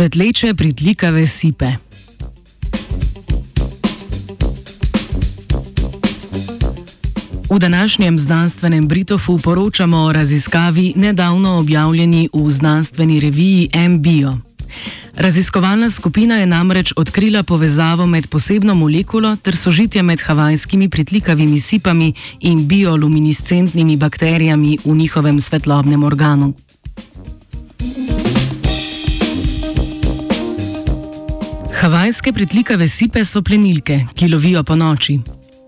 Svetleče pritlikave sipe. V današnjem znanstvenem Britofu poročamo o raziskavi nedavno objavljeni v znanstveni reviji MBio. Raziskovalna skupina je namreč odkrila povezavo med posebno molekulo ter sožitje med havajskimi pritlikavimi sipami in bioluminiscentnimi bakterijami v njihovem svetlobnem organu. Havajske pritlikave sipe so plenilke, ki lovijo po noči.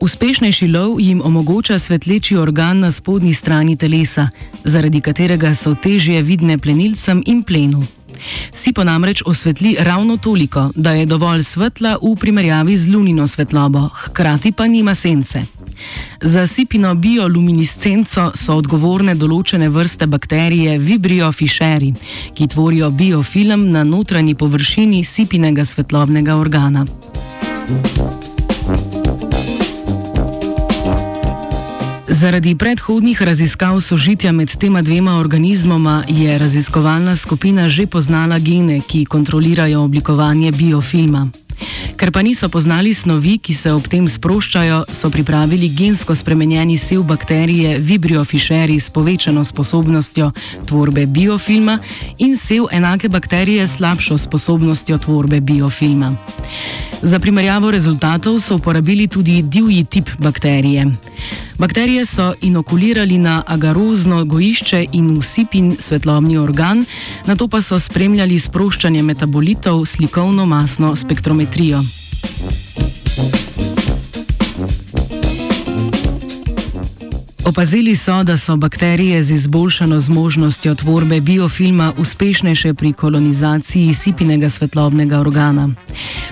Uspešnejši lov jim omogoča svetleči organ na spodnji strani telesa, zaradi katerega so težje vidne plenilcem in plenu. Sipo namreč osvetli ravno toliko, da je dovolj svetla v primerjavi z lunino svetlobo, hkrati pa nima sence. Za sipino bioluminiscenco so odgovorne določene vrste bakterije Vibrio fischeri, ki tvorijo biofilm na notranji površini sipinega svetlobnega organa. Zaradi predhodnih raziskav sožitja med tema dvema organizmoma je raziskovalna skupina že poznala gene, ki kontrolirajo oblikovanje biofilma. Ker pa niso poznali snovi, ki se ob tem sproščajo, so pripravili gensko spremenjeni sev bakterije Vibrio fischeri s povečano sposobnostjo tvorbe biofilma in sev enake bakterije s slabšo sposobnostjo tvorbe biofilma. Za primerjavo rezultatov so uporabili tudi divji tip bakterije. Bakterije so inokulirali na agarozno gojišče in usipin svetlobni organ, na to pa so spremljali sproščanje metabolitov slikovno-masno spektrometrijo. Opazili so, da so bakterije z izboljšano zmožnostjo tvorbe biofilma uspešnejše pri kolonizaciji sipinega svetlobnega organa.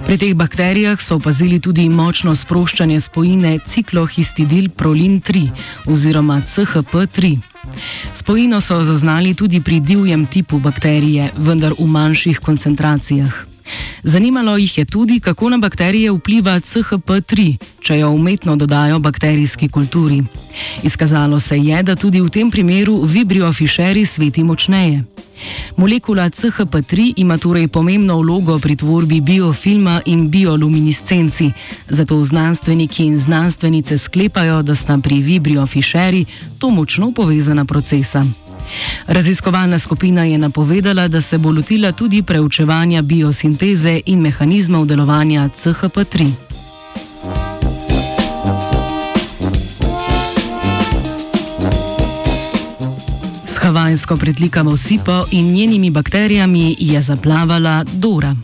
Pri teh bakterijah so opazili tudi močno sproščanje spojine ciklohistidil prolin 3 oziroma CHP3. Spojino so zaznali tudi pri divjem tipu bakterije, vendar v manjših koncentracijah. Zanimalo jih je tudi, kako na bakterije vpliva CHP3, če jo umetno dodajo bakterijski kulturi. Izkazalo se je, da tudi v tem primeru Vibrio fischeri sveti močneje. Molekula CHP3 ima torej pomembno vlogo pri tvorbi biofilma in bioluminiscenci, zato znanstveniki in znanstvenice sklepajo, da sta pri Vibrio fischeri to močno povezana procesa. Raziskovalna skupina je napovedala, da se bo lotila tudi preučevanja biosinteze in mehanizmov delovanja CHP3. S havajsko pretlikavo sipo in njenimi bakterijami je zaplavala Dora.